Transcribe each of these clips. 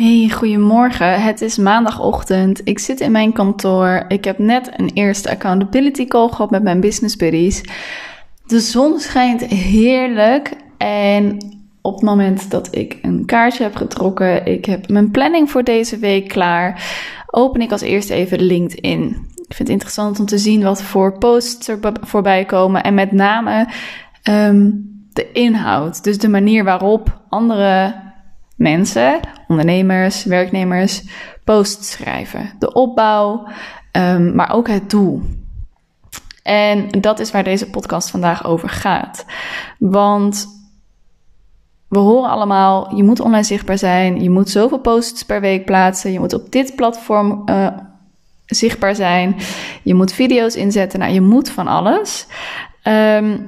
Hey, goedemorgen. Het is maandagochtend. Ik zit in mijn kantoor. Ik heb net een eerste accountability call gehad met mijn business buddies. De zon schijnt heerlijk en op het moment dat ik een kaartje heb getrokken, ik heb mijn planning voor deze week klaar, open ik als eerste even LinkedIn. Ik vind het interessant om te zien wat voor posts er voorbij komen en met name um, de inhoud, dus de manier waarop andere mensen, ondernemers, werknemers, posts schrijven. De opbouw, um, maar ook het doel. En dat is waar deze podcast vandaag over gaat. Want we horen allemaal, je moet online zichtbaar zijn, je moet zoveel posts per week plaatsen, je moet op dit platform uh, zichtbaar zijn, je moet video's inzetten, nou, je moet van alles. Um,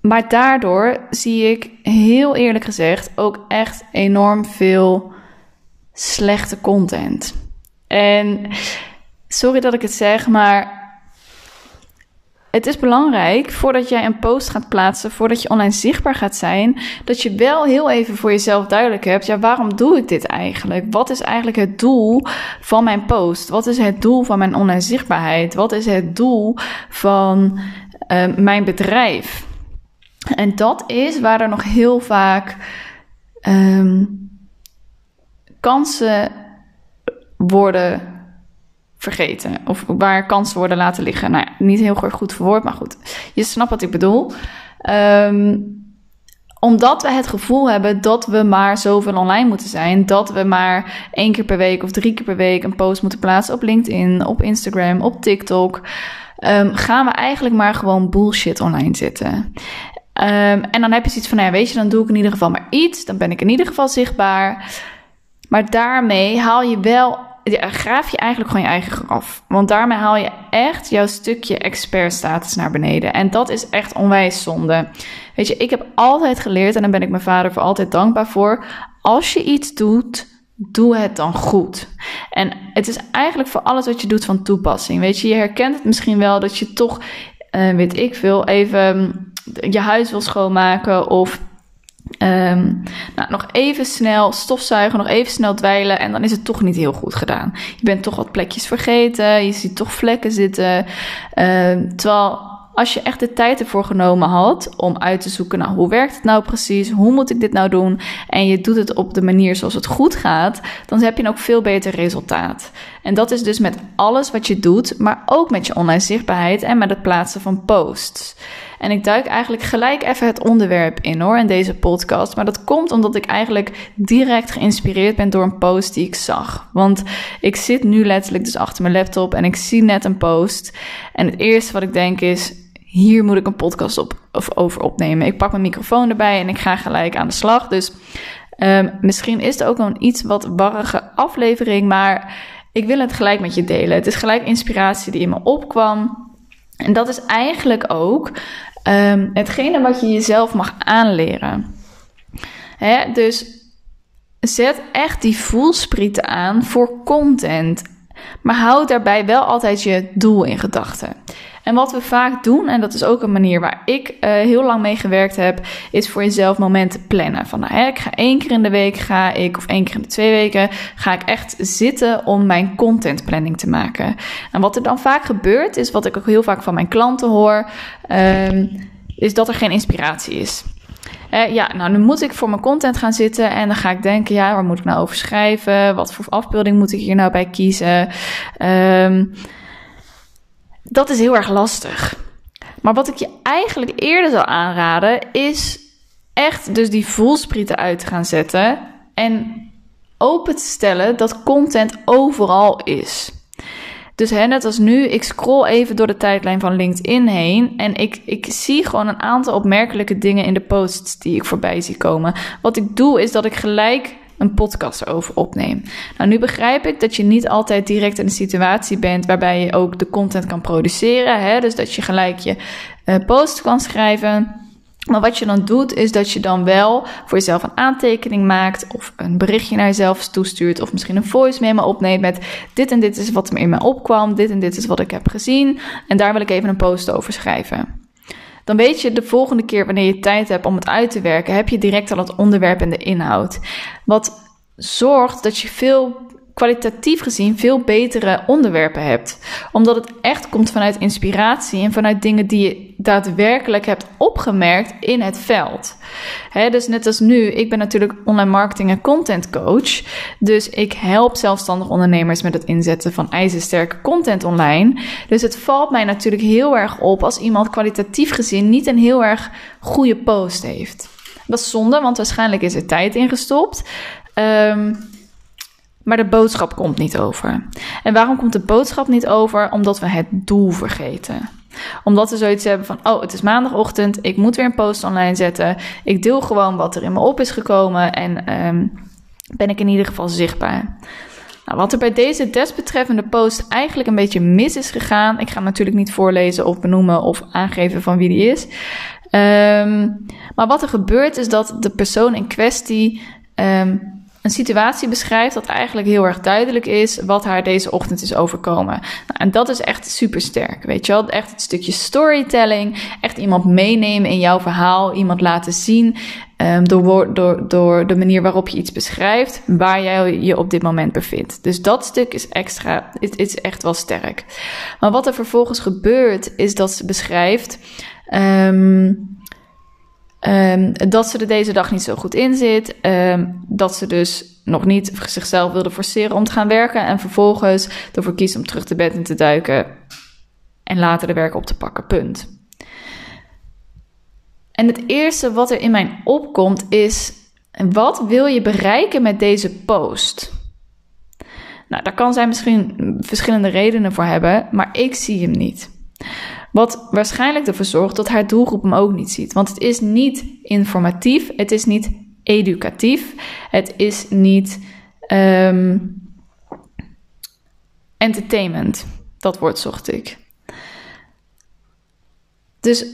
maar daardoor zie ik heel eerlijk gezegd ook echt enorm veel slechte content. En sorry dat ik het zeg, maar het is belangrijk voordat jij een post gaat plaatsen, voordat je online zichtbaar gaat zijn, dat je wel heel even voor jezelf duidelijk hebt: ja, waarom doe ik dit eigenlijk? Wat is eigenlijk het doel van mijn post? Wat is het doel van mijn online zichtbaarheid? Wat is het doel van uh, mijn bedrijf? En dat is waar er nog heel vaak um, kansen worden vergeten. Of waar kansen worden laten liggen. Nou ja, niet heel erg goed verwoord, maar goed. Je snapt wat ik bedoel. Um, omdat we het gevoel hebben dat we maar zoveel online moeten zijn. Dat we maar één keer per week of drie keer per week een post moeten plaatsen op LinkedIn, op Instagram, op TikTok. Um, gaan we eigenlijk maar gewoon bullshit online zitten. Um, en dan heb je zoiets van, nou ja, weet je, dan doe ik in ieder geval maar iets. Dan ben ik in ieder geval zichtbaar. Maar daarmee haal je wel, graaf je eigenlijk gewoon je eigen graf. Want daarmee haal je echt jouw stukje expertstatus naar beneden. En dat is echt onwijs zonde. Weet je, ik heb altijd geleerd, en daar ben ik mijn vader voor altijd dankbaar voor. Als je iets doet, doe het dan goed. En het is eigenlijk voor alles wat je doet van toepassing. Weet je, je herkent het misschien wel dat je toch, uh, weet ik veel, even je huis wil schoonmaken of um, nou, nog even snel stofzuigen, nog even snel dweilen en dan is het toch niet heel goed gedaan. Je bent toch wat plekjes vergeten, je ziet toch vlekken zitten. Uh, terwijl als je echt de tijd ervoor genomen had om uit te zoeken, nou, hoe werkt het nou precies? Hoe moet ik dit nou doen? En je doet het op de manier zoals het goed gaat, dan heb je een ook veel beter resultaat. En dat is dus met alles wat je doet, maar ook met je online zichtbaarheid en met het plaatsen van posts. En ik duik eigenlijk gelijk even het onderwerp in hoor, in deze podcast. Maar dat komt omdat ik eigenlijk direct geïnspireerd ben door een post die ik zag. Want ik zit nu letterlijk dus achter mijn laptop en ik zie net een post. En het eerste wat ik denk is, hier moet ik een podcast op, of over opnemen. Ik pak mijn microfoon erbij en ik ga gelijk aan de slag. Dus um, misschien is het ook nog een iets wat warrige aflevering, maar ik wil het gelijk met je delen. Het is gelijk inspiratie die in me opkwam. En dat is eigenlijk ook um, hetgene wat je jezelf mag aanleren. Hè, dus zet echt die voelsprieten aan voor content. Maar houd daarbij wel altijd je doel in gedachten. En wat we vaak doen, en dat is ook een manier waar ik uh, heel lang mee gewerkt heb, is voor jezelf momenten plannen. Van nou, ik ga één keer in de week ga ik, of één keer in de twee weken, ga ik echt zitten om mijn contentplanning te maken. En wat er dan vaak gebeurt, is wat ik ook heel vaak van mijn klanten hoor, um, is dat er geen inspiratie is. Uh, ja, nou, nu moet ik voor mijn content gaan zitten en dan ga ik denken, ja, waar moet ik nou over schrijven? Wat voor afbeelding moet ik hier nou bij kiezen? Um, dat is heel erg lastig. Maar wat ik je eigenlijk eerder zou aanraden, is echt dus die voelsprieten uit te gaan zetten en open te stellen dat content overal is. Dus hè, net als nu, ik scroll even door de tijdlijn van LinkedIn heen en ik, ik zie gewoon een aantal opmerkelijke dingen in de posts die ik voorbij zie komen. Wat ik doe is dat ik gelijk een podcast erover opneem. Nou, nu begrijp ik dat je niet altijd direct in een situatie bent waarbij je ook de content kan produceren. Hè? Dus dat je gelijk je uh, post kan schrijven. Maar wat je dan doet, is dat je dan wel voor jezelf een aantekening maakt. Of een berichtje naar jezelf toestuurt. Of misschien een voice memo opneemt met dit en dit is wat er in me opkwam. Dit en dit is wat ik heb gezien. En daar wil ik even een post over schrijven. Dan weet je de volgende keer wanneer je tijd hebt om het uit te werken, heb je direct al het onderwerp en de inhoud. Wat zorgt dat je veel kwalitatief gezien veel betere onderwerpen hebt. Omdat het echt komt vanuit inspiratie en vanuit dingen die je daadwerkelijk hebt opgemerkt in het veld. dus net als nu, ik ben natuurlijk online marketing en content coach. Dus ik help zelfstandig ondernemers met het inzetten van ijzersterke content online. Dus het valt mij natuurlijk heel erg op als iemand kwalitatief gezien niet een heel erg goede post heeft. Dat is zonde, want waarschijnlijk is er tijd in gestopt. Um, maar de boodschap komt niet over. En waarom komt de boodschap niet over? Omdat we het doel vergeten. Omdat we zoiets hebben van: oh, het is maandagochtend, ik moet weer een post online zetten. Ik deel gewoon wat er in me op is gekomen en um, ben ik in ieder geval zichtbaar. Nou, wat er bij deze desbetreffende post eigenlijk een beetje mis is gegaan. Ik ga natuurlijk niet voorlezen of benoemen of aangeven van wie die is. Um, maar wat er gebeurt is dat de persoon in kwestie um, een situatie beschrijft dat eigenlijk heel erg duidelijk is wat haar deze ochtend is overkomen. Nou, en dat is echt super sterk, weet je wel? Echt het stukje storytelling, echt iemand meenemen in jouw verhaal, iemand laten zien um, door, door, door de manier waarop je iets beschrijft, waar jij je op dit moment bevindt. Dus dat stuk is extra, is, is echt wel sterk. Maar wat er vervolgens gebeurt, is dat ze beschrijft. Um, Um, dat ze er deze dag niet zo goed in zit. Um, dat ze dus nog niet zichzelf wilde forceren om te gaan werken. En vervolgens ervoor kiest om terug te bed in te duiken. En later de werk op te pakken. Punt. En het eerste wat er in mij opkomt is: wat wil je bereiken met deze post? Nou, daar kan zij misschien verschillende redenen voor hebben, maar ik zie hem niet. Wat waarschijnlijk ervoor zorgt dat haar doelgroep hem ook niet ziet. Want het is niet informatief, het is niet educatief, het is niet um, entertainment. Dat woord zocht ik. Dus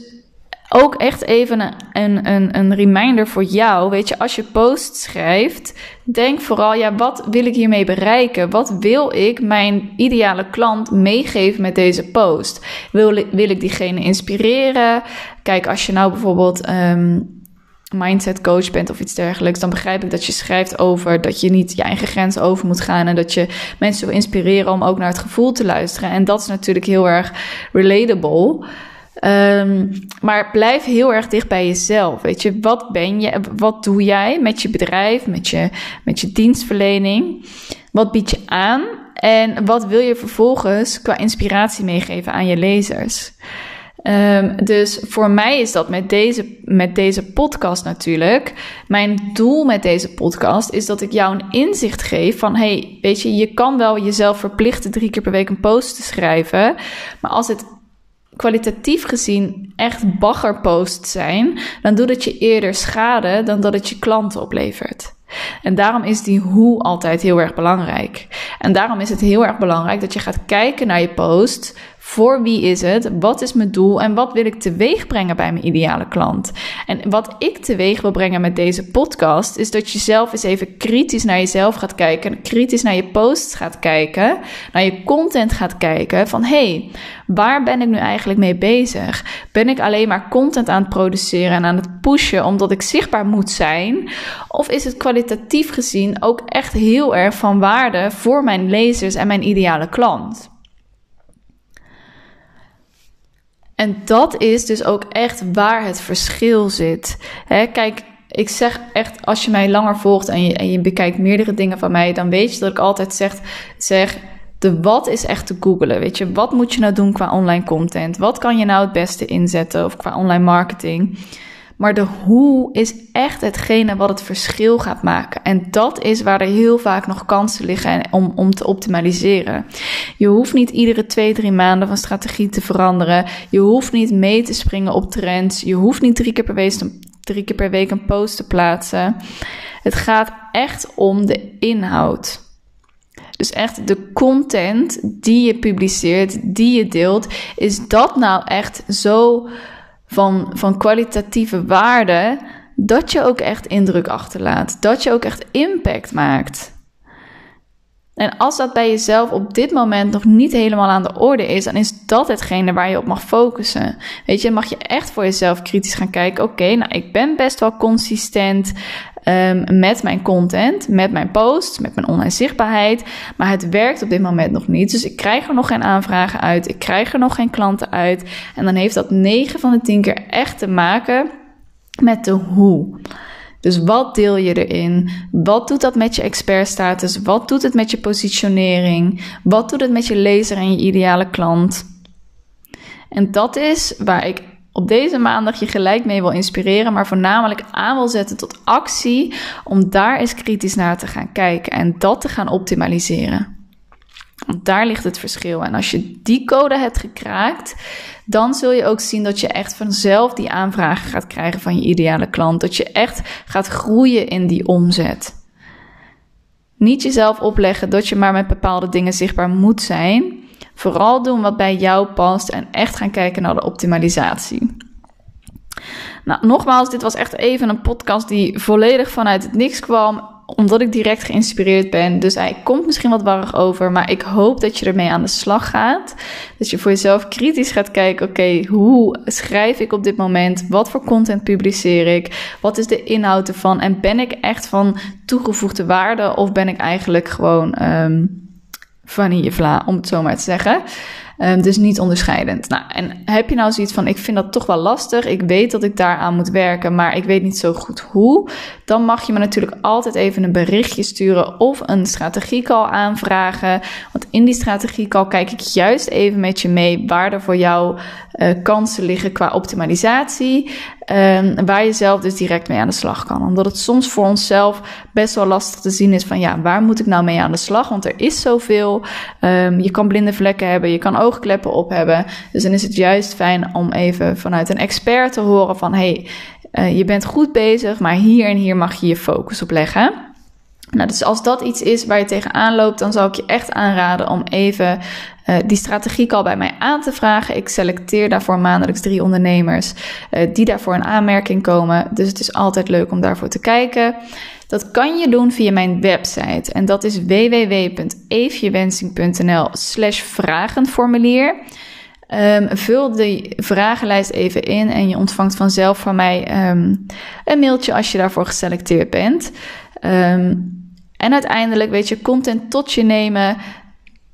ook echt even een, een, een reminder voor jou. Weet je, als je post schrijft, denk vooral, ja, wat wil ik hiermee bereiken? Wat wil ik mijn ideale klant meegeven met deze post? Wil, wil ik diegene inspireren? Kijk, als je nou bijvoorbeeld um, mindset coach bent of iets dergelijks, dan begrijp ik dat je schrijft over dat je niet je eigen grenzen over moet gaan en dat je mensen wil inspireren om ook naar het gevoel te luisteren. En dat is natuurlijk heel erg relatable. Um, maar blijf heel erg dicht bij jezelf. Weet je, wat ben je, wat doe jij met je bedrijf, met je, met je dienstverlening? Wat bied je aan? En wat wil je vervolgens qua inspiratie meegeven aan je lezers? Um, dus voor mij is dat met deze, met deze podcast natuurlijk. Mijn doel met deze podcast is dat ik jou een inzicht geef van: hey, weet je, je kan wel jezelf verplichten drie keer per week een post te schrijven. Maar als het kwalitatief gezien echt baggerpost zijn, dan doet het je eerder schade dan dat het je klanten oplevert. En daarom is die hoe altijd heel erg belangrijk. En daarom is het heel erg belangrijk dat je gaat kijken naar je post. Voor wie is het? Wat is mijn doel? En wat wil ik teweeg brengen bij mijn ideale klant? En wat ik teweeg wil brengen met deze podcast, is dat je zelf eens even kritisch naar jezelf gaat kijken. Kritisch naar je posts gaat kijken. Naar je content gaat kijken. Van hey, waar ben ik nu eigenlijk mee bezig? Ben ik alleen maar content aan het produceren en aan het pushen omdat ik zichtbaar moet zijn? Of is het kwalitatief gezien ook echt heel erg van waarde voor mijn lezers en mijn ideale klant? En dat is dus ook echt waar het verschil zit. kijk, ik zeg echt, als je mij langer volgt en je, en je bekijkt meerdere dingen van mij, dan weet je dat ik altijd zeg, zeg de wat is echt te googelen. Weet je, wat moet je nou doen qua online content? Wat kan je nou het beste inzetten of qua online marketing? Maar de hoe is echt hetgene wat het verschil gaat maken. En dat is waar er heel vaak nog kansen liggen om, om te optimaliseren. Je hoeft niet iedere twee, drie maanden van strategie te veranderen. Je hoeft niet mee te springen op trends. Je hoeft niet drie keer per week, drie keer per week een post te plaatsen. Het gaat echt om de inhoud. Dus echt de content die je publiceert, die je deelt, is dat nou echt zo van, van kwalitatieve waarde, dat je ook echt indruk achterlaat. Dat je ook echt impact maakt. En als dat bij jezelf op dit moment nog niet helemaal aan de orde is, dan is dat hetgene waar je op mag focussen. Weet je, mag je echt voor jezelf kritisch gaan kijken. Oké, nou, ik ben best wel consistent um, met mijn content, met mijn posts, met mijn online zichtbaarheid. Maar het werkt op dit moment nog niet. Dus ik krijg er nog geen aanvragen uit. Ik krijg er nog geen klanten uit. En dan heeft dat 9 van de 10 keer echt te maken met de hoe. Dus wat deel je erin? Wat doet dat met je expertstatus? Wat doet het met je positionering? Wat doet het met je lezer en je ideale klant? En dat is waar ik op deze maandag je gelijk mee wil inspireren, maar voornamelijk aan wil zetten tot actie om daar eens kritisch naar te gaan kijken en dat te gaan optimaliseren. Want daar ligt het verschil. En als je die code hebt gekraakt, dan zul je ook zien dat je echt vanzelf die aanvragen gaat krijgen van je ideale klant. Dat je echt gaat groeien in die omzet. Niet jezelf opleggen dat je maar met bepaalde dingen zichtbaar moet zijn. Vooral doen wat bij jou past en echt gaan kijken naar de optimalisatie. Nou, nogmaals, dit was echt even een podcast die volledig vanuit het niks kwam omdat ik direct geïnspireerd ben. Dus hij komt misschien wat warrig over, maar ik hoop dat je ermee aan de slag gaat. Dat je voor jezelf kritisch gaat kijken: oké, hoe schrijf ik op dit moment? Wat voor content publiceer ik? Wat is de inhoud ervan? En ben ik echt van toegevoegde waarde of ben ik eigenlijk gewoon um, vanillevla, om het zo maar te zeggen? Um, dus niet onderscheidend. Nou, en heb je nou zoiets van: ik vind dat toch wel lastig. Ik weet dat ik daaraan moet werken, maar ik weet niet zo goed hoe. Dan mag je me natuurlijk altijd even een berichtje sturen of een strategiecall aanvragen. Want in die strategiecall kijk ik juist even met je mee waar er voor jou uh, kansen liggen qua optimalisatie. Um, waar je zelf dus direct mee aan de slag kan. Omdat het soms voor onszelf best wel lastig te zien is van ja, waar moet ik nou mee aan de slag? Want er is zoveel. Um, je kan blinde vlekken hebben, je kan oogkleppen op hebben. Dus dan is het juist fijn om even vanuit een expert te horen van hey, uh, je bent goed bezig, maar hier en hier mag je je focus op leggen. Nou, dus als dat iets is waar je tegenaan loopt, dan zou ik je echt aanraden om even uh, die strategie al bij mij aan te vragen. Ik selecteer daarvoor maandelijks drie ondernemers uh, die daarvoor in aanmerking komen. Dus het is altijd leuk om daarvoor te kijken. Dat kan je doen via mijn website en dat is www.eefjewensing.nl slash vragenformulier. Um, vul die vragenlijst even in en je ontvangt vanzelf van mij um, een mailtje als je daarvoor geselecteerd bent. Um, en uiteindelijk, weet je, content tot je nemen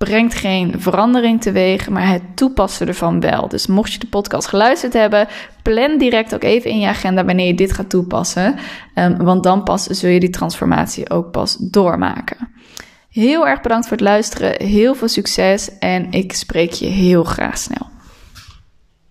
brengt geen verandering teweeg, maar het toepassen ervan wel. Dus mocht je de podcast geluisterd hebben, plan direct ook even in je agenda wanneer je dit gaat toepassen. Um, want dan pas zul je die transformatie ook pas doormaken. Heel erg bedankt voor het luisteren, heel veel succes en ik spreek je heel graag snel.